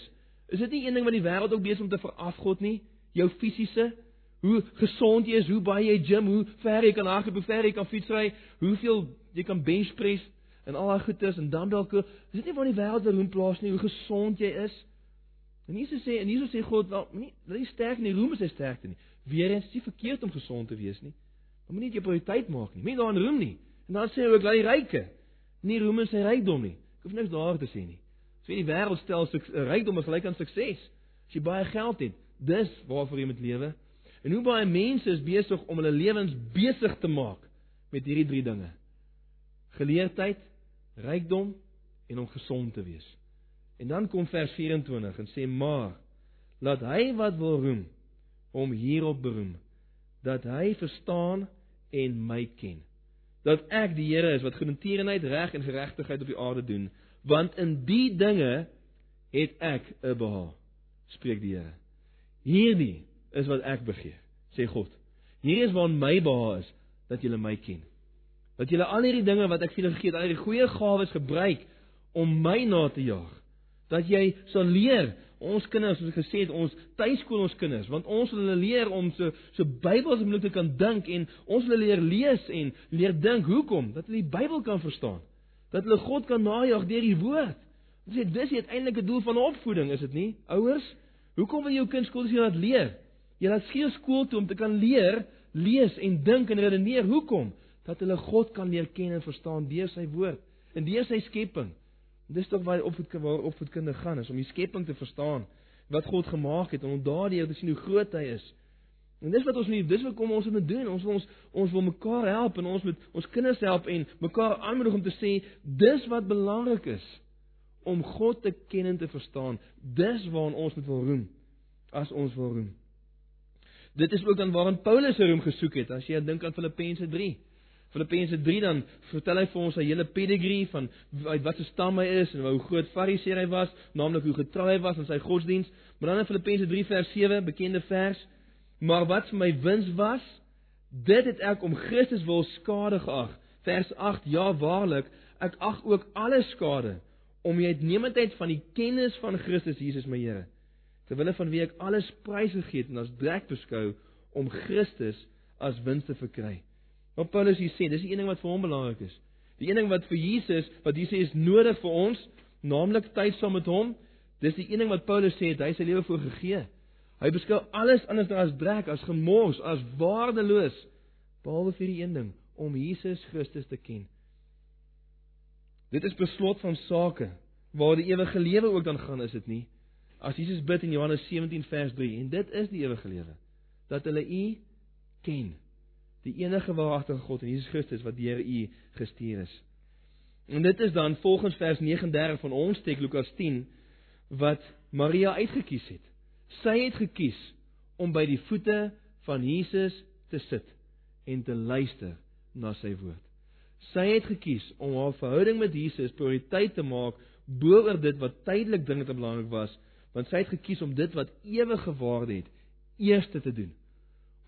Is dit nie een ding wat die wêreld ook besig om te veraf God nie? Jou fisiese, hoe gesond jy is, hoe baie jy gym, hoe ver jy kan hardloop, hoe ver jy kan fietsry, hoeveel jy kan bench press en al daai goedes en dan dalk is dit nie van die wêreld wat roem plaas nie, hoe gesond jy is. En Jesus sê en Jesus sê God, wel, nie dat jy sterk nie, roem is jy sterkte nie. Weerens is dit verkeerd om gesond te wees nie. Maar moenie dit jou prioriteit maak nie. Moenie daaraan roem nie. Dan sê hy ook dat die ryke nie roem in sy rykdom nie. Ek hoef niks daar te sê nie. Sê die wêreld stel rykdom as gelyk aan sukses. As jy baie geld het, dis waarvoor jy moet lewe. En hoe baie mense is besig om hulle lewens besig te maak met hierdie drie dinge. Geleerdheid, rykdom en om gesond te wees. En dan kom vers 24 en sê maar laat hy wat wil roem hom hierop beroem dat hy verstaan en my ken. Dat ek die Here is wat goedertierenheid, reg en geregtigheid op die aarde doen, want in die dinge het ek 'n behaag, spreek die Here. Hierdie is wat ek begeer, sê God. Hier is waar my behaag is dat julle my ken. Dat julle al hierdie dinge wat ek vir julle gegee het, al hierdie goeie gawes gebruik om my na te jaag. Dat jy sal leer ons kinders, soos ek gesê het, ons tuiskool ons kinders, want ons wil hulle leer om so so Bybels om te kan dink en ons wil leer lees en leer dink. Hoekom? Dat hulle die Bybel kan verstaan. Dat hulle God kan najag deur die woord. Ons sê dis die uiteindelike doel van opvoeding, is dit nie? Ouers, hoekom wil jy jou kind skool toe laat leer? Jy laat skielik skool toe om te kan leer, lees en dink en redeneer. Hoekom? Dat hulle God kan leer ken en verstaan deur sy woord en deur sy skepping. Dis tog waar opvoedkunde waar opvoedkunde gaan is om die skepping te verstaan wat God gemaak het en om daardeur te sien hoe groot hy is. En dis wat ons moet dis wat kom ons moet doen. Ons wil ons ons wil mekaar help en ons moet ons kinders help en mekaar aanmoedig om te sê dis wat belangrik is om God te ken en te verstaan. Dis waarna ons moet wil roem as ons wil roem. Dit is ook dan waarin Paulus sy roem gesoek het. As jy dink aan Filippense 3. Filippense 3 dan vertel hy vir ons sy hele pedigree van uit watter stam hy is en hoe groot fariseer hy was, naamlik hoe getrou hy was in sy godsdiens. Maar dan in Filippense 3 vers 7, bekende vers, maar wat vir my wins was, dit het ek om Christus wil skade geag. Vers 8, ja waarlik, ek ag ook alles skade om die uitnemendheid van die kennis van Christus Jesus my Here. Terwyl van wie ek alles prys gegee het en as drek beskou om Christus as wins te verkry. Wat Paulus hier sê, dis die een ding wat vir hom belangrik is. Die een ding wat vir Jesus, wat hy sê is nodig vir ons, naamlik tyd saam met hom, dis die een ding wat Paulus sê, hy sy lewe voor gegee. Hy beskou alles anders as drek, as gemors, as waardeloos, behalwe vir die een ding, om Jesus Christus te ken. Dit is beslot van sake waar die ewige lewe ook dan gaan, is dit nie? As Jesus bid in Johannes 17 vers 3 en dit is die ewige lewe dat hulle U ken die enige waaragtige God en Jesus Christus wat deur U gestuur is. En dit is dan volgens vers 39 van ons teks Lukas 10 wat Maria uitgekies het. Sy het gekies om by die voete van Jesus te sit en te luister na sy woord. Sy het gekies om haar verhouding met Jesus prioriteit te maak bo oor dit wat tydelik dinge te belangrik was, want sy het gekies om dit wat ewige waarde het eerste te doen.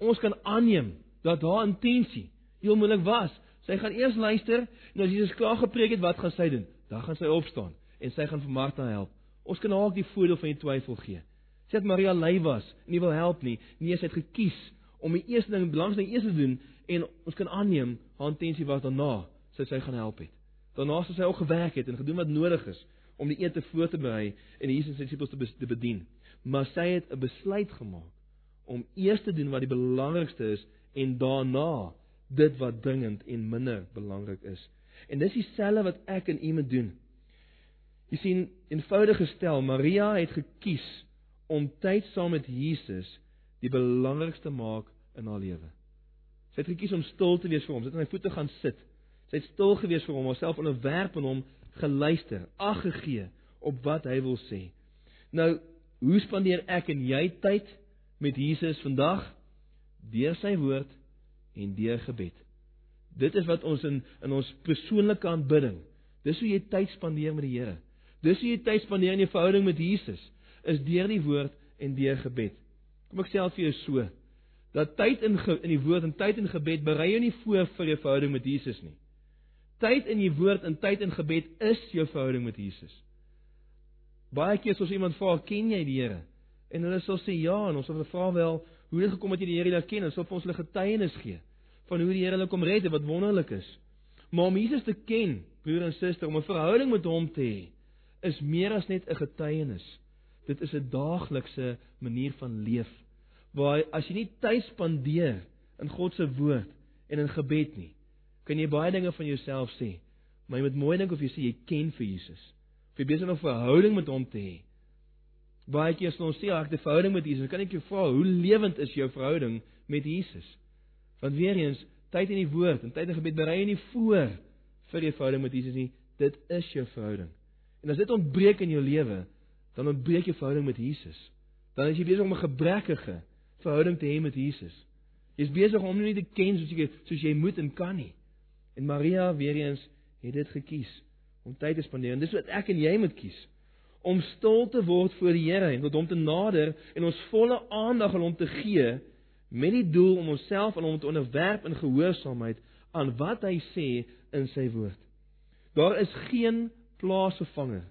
Ons kan aanneem dat haar intensie heel moeilik was. Sy gaan eers luister en as Jesus klaar gepreek het, wat gaan sy doen? Dan gaan sy opstaan en sy gaan vir Martha help. Ons kan haar ook die voordeel van die twyfel gee. Sy het Maria lei was nie wil help nie. Nee, sy het gekies om die eerste ding belangrik eers te doen en ons kan aanneem haar intensie was daarna sy sy gaan help het. Daarna sou sy ook gewerk het en gedoen wat nodig is om die ete voor te berei en Jesus se disippels te bedien. Maar sy het 'n besluit gemaak om eers te doen wat die belangrikste is en daarna dit wat dringend en minder belangrik is. En dis dieselfde wat ek en u moet doen. Jy sien, eenvoudig gestel, Maria het gekies om tyd saam met Jesus die belangrikste maak in haar lewe. Sy het gekies om stil te wees vir hom, sy het aan sy voete gaan sit. Sy het stil gewees vir hom, homself onderwerp aan hom, geluister, ag gegee op wat hy wil sê. Nou, hoe spandeer ek en jy tyd met Jesus vandag? Deur sy woord en deur gebed. Dit is wat ons in in ons persoonlike aanbidding. Dis hoe jy tyd spandeer met die Here. Dis hoe jy tyd spandeer in jou verhouding met Jesus, is deur die woord en deur gebed. Kom ek sê al vir jou so dat tyd in in die woord en tyd in gebed berei jou nie voor vir jou verhouding met Jesus nie. Tyd in die woord en tyd in gebed is jou verhouding met Jesus. Baie keer as ons iemand vra, "Ken jy die Here?" en hulle sal sê ja, en ons sal vra wel, hoe dit gekom het jy die Here leer ken en sop ons hulle getuienis gee van hoe die Here hulle kom red en wat wonderlik is. Maar om Jesus te ken, broer en suster, om 'n verhouding met hom te hê, is meer as net 'n getuienis. Dit is 'n daaglikse manier van leef waar as jy nie tyd spandeer in God se woord en in gebed nie, kan jy baie dinge van jouself sê, maar jy moet mooi dink of jy sê jy ken vir Jesus. Of jy besig om 'n verhouding met hom te hê. Baie keer as ons sê ek het 'n verhouding met Jesus, kan ek jou vra, hoe lewend is jou verhouding met Jesus? Want weer eens, tyd in die woord en tyd in gebed berei jy nie voor vir jou verhouding met Jesus nie. Dit is jou verhouding. En as dit ontbreek in jou lewe, dan ontbreek jou verhouding met Jesus. Dan is jy besig om 'n gebrekkige verhouding te hê met Jesus. Jy's besig om hom nie te ken soos jy soos jy moet en kan nie. En Maria weer eens het dit gekies om tyd te spandeer. En dis wat ek en jy moet kies om stil te word voor die Here en tot hom te nader en ons volle aandag aan hom te gee met die doel om onsself aan hom te onderwerp in gehoorsaamheid aan wat hy sê in sy woord. Daar is geen plaasvervanger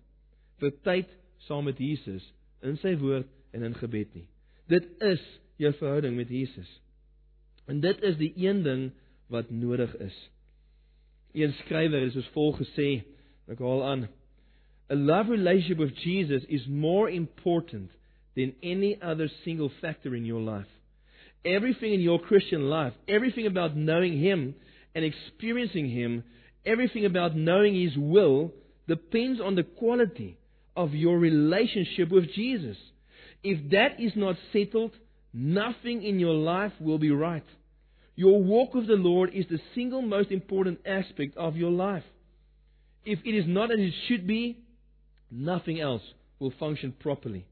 vir tyd saam met Jesus in sy woord en in gebed nie. Dit is jou verhouding met Jesus. En dit is die een ding wat nodig is. Een skrywer het soos volg gesê, ek haal aan: A love relationship with Jesus is more important than any other single factor in your life. Everything in your Christian life, everything about knowing him and experiencing him, everything about knowing his will depends on the quality of your relationship with Jesus. If that is not settled, nothing in your life will be right. Your walk with the Lord is the single most important aspect of your life. If it is not as it should be, nothing else will function properly.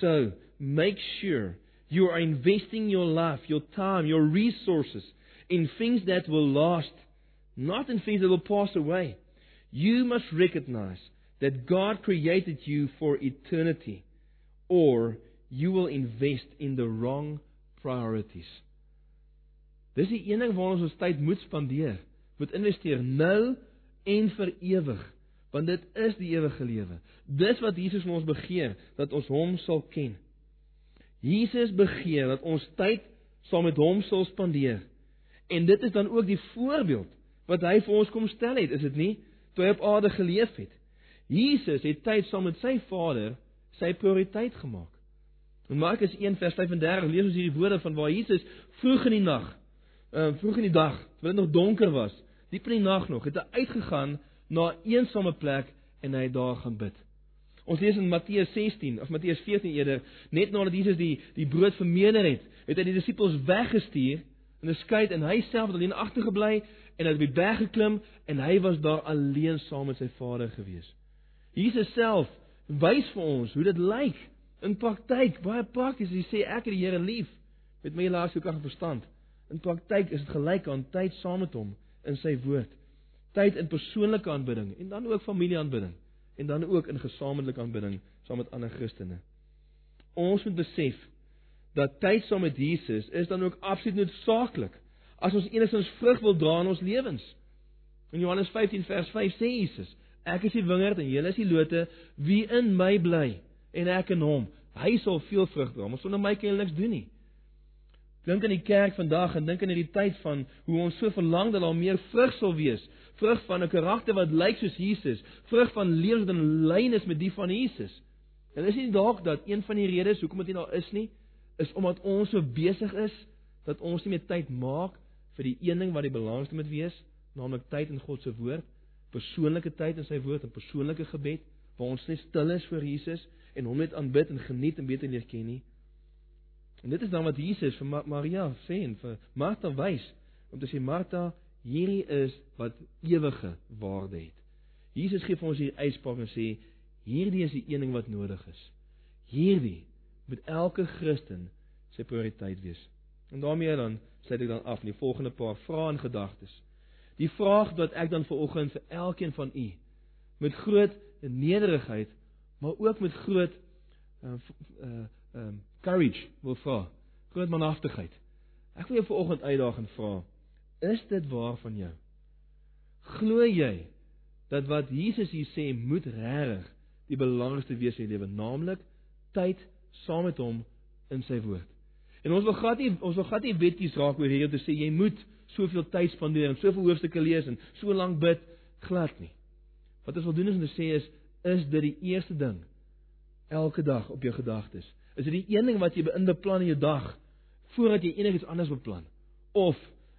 So, make sure you are investing your life, your time, your resources in things that will last, not in things that will pass away. You must recognize that God created you for eternity, or you will invest in the wrong priorities. Dis die een ding waar ons ons tyd moet spandeer, moet investeer nou en vir ewig, want dit is die ewige lewe. Dis wat Jesus van ons begeer, dat ons hom sal ken. Jesus begeer dat ons tyd saam met hom sal spandeer. En dit is dan ook die voorbeeld wat hy vir ons kom stel het, is dit nie? Toe hy op aarde geleef het. Jesus het tyd saam met sy Vader sy prioriteit gemaak. In Markus 1:35 lees ons hierdie woorde van waar Jesus vroeg in die nag, uh vroeg in die dag, terwyl dit nog donker was, diep in die nag nog, het hy uitgegaan na 'n eensame plek en hy het daar gaan bid. Ons lees in Matteus 16 of Matteus 14 eerder, net nadat Jesus die die brood vermeerder het, het hy die disippels weggestuur in 'n skei en hy self het alleen agtergebly en hy het op die berg geklim en hy was daar alleen saam met sy Vader gewees. Jesus self wys vir ons hoe dit lyk in praktyk, baie prakties. Hy sê ek het die Here lief met my hele hart, siel, krag en verstand. In praktyk is dit gelyk aan tyd saam met hom in sy woord. Tyd in persoonlike aanbidding en dan ook familieaanbidding en dan ook in gesamentlike aanbidding saam met ander Christene. Ons moet besef dat tyd saam met Jesus is dan ook absoluut noodsaaklik as ons enigstens vrug wil dra in ons lewens. In Johannes 15 vers 5 sê Jesus: Ek is die wingerd en julle is die lote. Wie in my bly en ek in hom, hy sal veel vrug dra. Maar sonder my kan jy niks doen nie. Dink aan die kerk vandag en dink aan hierdie tyd van hoe ons so verlang dat daar meer vrug sal wees. Vrug van 'n karakter wat lyk soos Jesus, vrug van lewe wat in lyn is met die van Jesus. En is nie dalk dat een van die redes hoekom dit nie daar is nie, is omdat ons so besig is dat ons nie meer tyd maak vir die een ding wat die belangrikste moet wees, naamlik tyd in God se woord persoonlike tyd in sy woord en persoonlike gebed waar ons net stil is voor Jesus en hom net aanbid en geniet en beter leer ken nie. En dit is dan wat Jesus vir Maria sê en vir Martha wys om te sê Martha, hierdie is wat ewige waarde het. Jesus gee vir ons hier uitspraak en sê hierdie is die een ding wat nodig is. Hierdie moet elke Christen sy prioriteit wees. En daarmee dan sluit ek dan af met die volgende paar vrae en gedagtes. Die vraag wat ek dan vanoggend vir elkeen van u met groot nederigheid, maar ook met groot uh uh um courage wil vra, groot manhaftigheid. Ek wil jou vanoggend uitdaag en vra, is dit waar van jou? Glo jy dat wat Jesus hier sê moet regtig die belangrikste wees in jou lewe, naamlik tyd saam met hom in sy woord? En ons wil glad nie ons wil glad nie wetjies raak oor hierdie om te sê jy moet soveel tyd spandeer en soveel hoofstukke lees en so lank bid glad nie. Wat ons wil doen is om te sê is is dit die eerste ding elke dag op jou gedagtes. Is dit die een ding wat jy beplan in jou dag voordat jy enigiets anders beplan? Of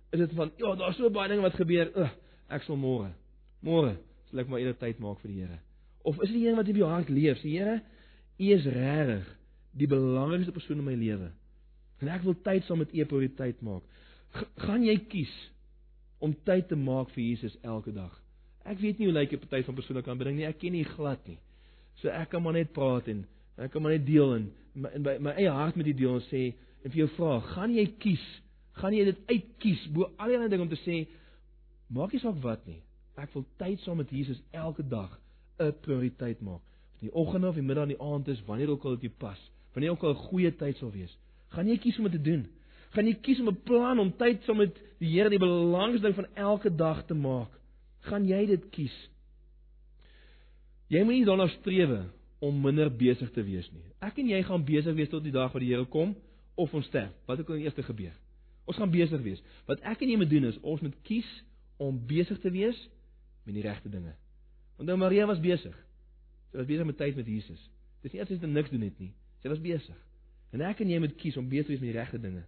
Is dit van ja, daar's so baie dinge wat gebeur. Ugh, ek sal môre. Môre sal ek maar eerder tyd maak vir die Here. Of is die een wat in jou hart leef? Sê Here, U is regtig die belangrikste persoon in my lewe. En ek wil tyd saam met U prioriteit maak. G gaan jy kies om tyd te maak vir Jesus elke dag? Ek weet nie hoe lyk 'n party van persoonlike aanbidding nie. Ek ken nie glad nie. So ek kan maar net praat en ek kan maar net deel en in my, my eie hart met die deel en sê en vir jou vra, gaan jy kies? Gaan jy dit uitkies bo al die dinge om te sê maak nie saak wat nie. Ek wil tyd saam met Jesus elke dag 'n prioriteit maak. In die oggend of die middag en die aand is wanneer ook al dit pas. Wanneer ook al 'n goeie tyd sal wees. Gaan jy kies om dit te doen? Gaan jy kies om 'n plan om tyd saam met die Here die belangrikste ding van elke dag te maak? Gaan jy dit kies? Jy moet nie daarna streef om minder besig te wees nie. Ek en jy gaan besig wees tot die dag wat die Here kom of ons sterf. Wat ook al eers gebeur. Ons gaan besig wees. Wat ek en jy moet doen is ons moet kies om besig te wees met die regte dinge. Onthou Maria was besig. Sy was besig met tyd met Jesus. Dis nie eers sy niks doen het nie. Sy was besig. En ek en jy moet kies om besig te wees met die regte dinge.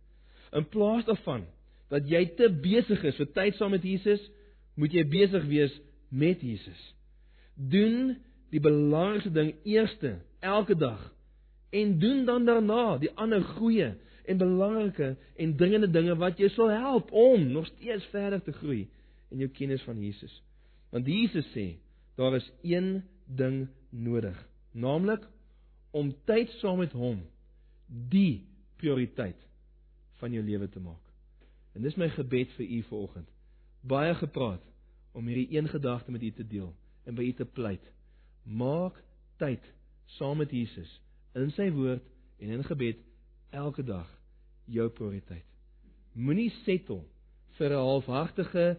In plaas daarvan dat jy te besig is vir tyd saam met Jesus, moet jy besig wees met Jesus. Doen die belangrikste ding eerste elke dag en doen dan daarna die ander goeie en belangrike en dringende dinge wat jou sal help om nog steeds verder te groei in jou kennis van Jesus. Want Jesus sê, daar is een ding nodig, naamlik om tyd saam met hom die prioriteit van jou lewe te maak. En dis my gebed vir u vanoggend. Baie gepraat om hierdie een gedagte met u te deel en by u te pleit. Maak tyd saam met Jesus in sy woord en in gebed elke dag jou prioriteit. Moenie settle vir 'n halfhartige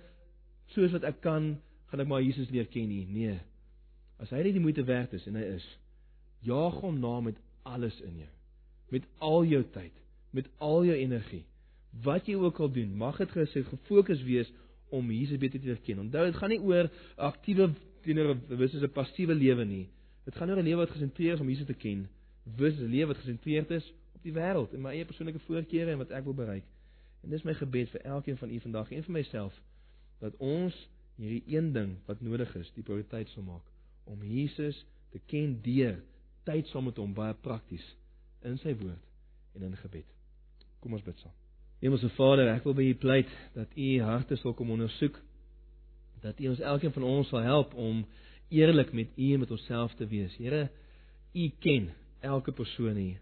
soos wat ek kan, gaan ek maar Jesus leer ken nie. Nee. As hy net die moeite werd is en hy is, jaag hom na met alles in jou. Met al jou tyd, met al jou energie. Wat jy ook al doen, mag dit gesê gefokus wees om Jesus beter te leer ken. Onthou, dit gaan nie oor aktiewe teenoor wisse 'n passiewe lewe nie. Dit gaan oor 'n lewe wat gesentreer is om Jesus te ken. Wisse 'n lewe wat gesentreerd is die wêreld en my eie persoonlike voorkeure en wat ek wil bereik. En dis my gebed vir elkeen van u vandag en vir myself dat ons hierdie een ding wat nodig is, die prioriteit sal maak om Jesus te ken deur tyd saam met hom baie prakties in sy woord en in gebed. Kom ons bid saam. Hemelse Vader, ek wil by U pleit dat U harte sal kom ondersoek dat U ons elkeen van ons sal help om eerlik met U en met onsself te wees. Here, U ken elke persoon hier.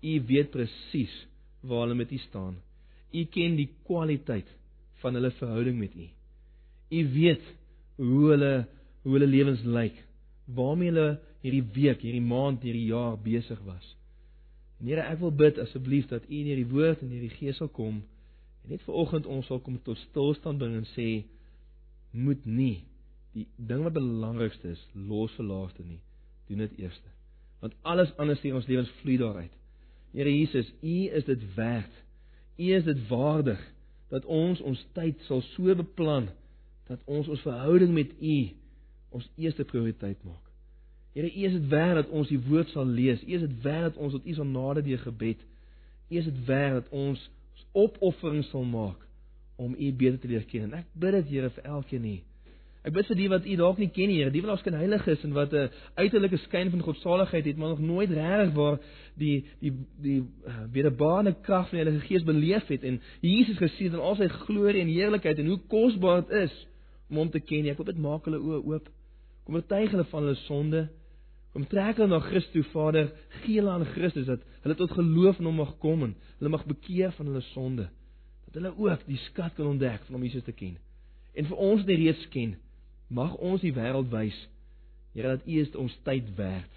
U weet presies waar hulle met U staan. U ken die kwaliteit van hulle verhouding met U. U weet hoe hulle hoe hulle lewens lyk. Waarmee hulle hierdie week, hierdie maand, hierdie jaar besig was. En Here, ek wil bid asseblief dat U in hierdie woord en hierdie gees sal kom en net vanoggend ons sal kom tot stilstand bring en sê moet nie die ding wat belangrikste is los vir laaste nie. Doen dit eerste. Want alles anders in ons lewens vloei daaruit. Here Jesus, U is dit werd. U is dit waardig dat ons ons tyd sal so beplan dat ons ons verhouding met U ons eerste prioriteit maak. Here, U is dit werd dat ons die woord sal lees. U is dit werd dat ons tot U sal nader deur gebed. U is dit werd dat ons opoffering sal maak om U beter te leer ken. En ek bid dit Here vir elkeen hier. Ek bid vir die wat U dalk nie ken Here, die wat alskyn heilig is en wat 'n uiterlike skyn van godsaligheid het, maar nog nooit regtig waar die die die uh, wederbare krag van die Heilige Gees beleef het en Jesus gesien in al sy glorie en heerlikheid en hoe kosbaar dit is om hom te ken. Ek wil dit maak hulle oë oop. Kom oortuig hulle van hulle sonde. Kom trek hulle na Christus toe, Vader, gee hulle aan Christus dat hulle tot geloof in hom mag kom en hulle mag bekeer van hulle sonde. Dat hulle ook die skat kan ontdek van om Jesus te ken. En vir ons wat reeds ken, mag ons die wêreld wys, Here, dat U is ons tyd werd.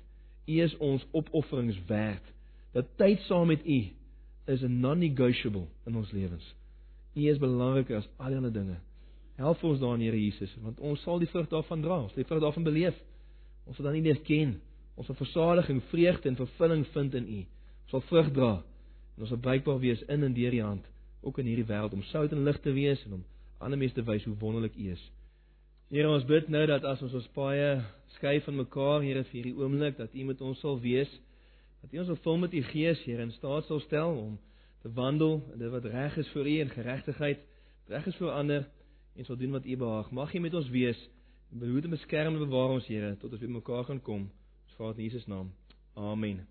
U is ons opofferings werd. Dat tyd saam met U is 'n non-negotiable in ons lewens. U is belangriker as al die ander dinge. Help ons daarin, Here Jesus, want ons sal die vrug daarvan dra, ons sal die vrug daarvan beleef. Ons sal dan nie net ken, ons sal versadiging, vreugde en vervulling vind in U. Ons sal vrug dra en ons sal bruikbaar wees in en deur U hand, ook in hierdie wêreld om sout en lig te wees en om ander mense te wys hoe wonderlik U is. Here, ons bid nou dat as ons ons paie skei van mekaar, Here, vir hierdie oomblik dat U met ons sal wees, dat U ons sal vul met U Gees, Here, in staat sal stel om te wandel in dit wat reg is vir U en geregtigheid reg is vir ander en sal doen wat U behaag. Mag U met ons wees. Behoed en beskerm en bewaar ons Here tot ons weer mekaar kan kom. Ons Vader in Jesus naam. Amen.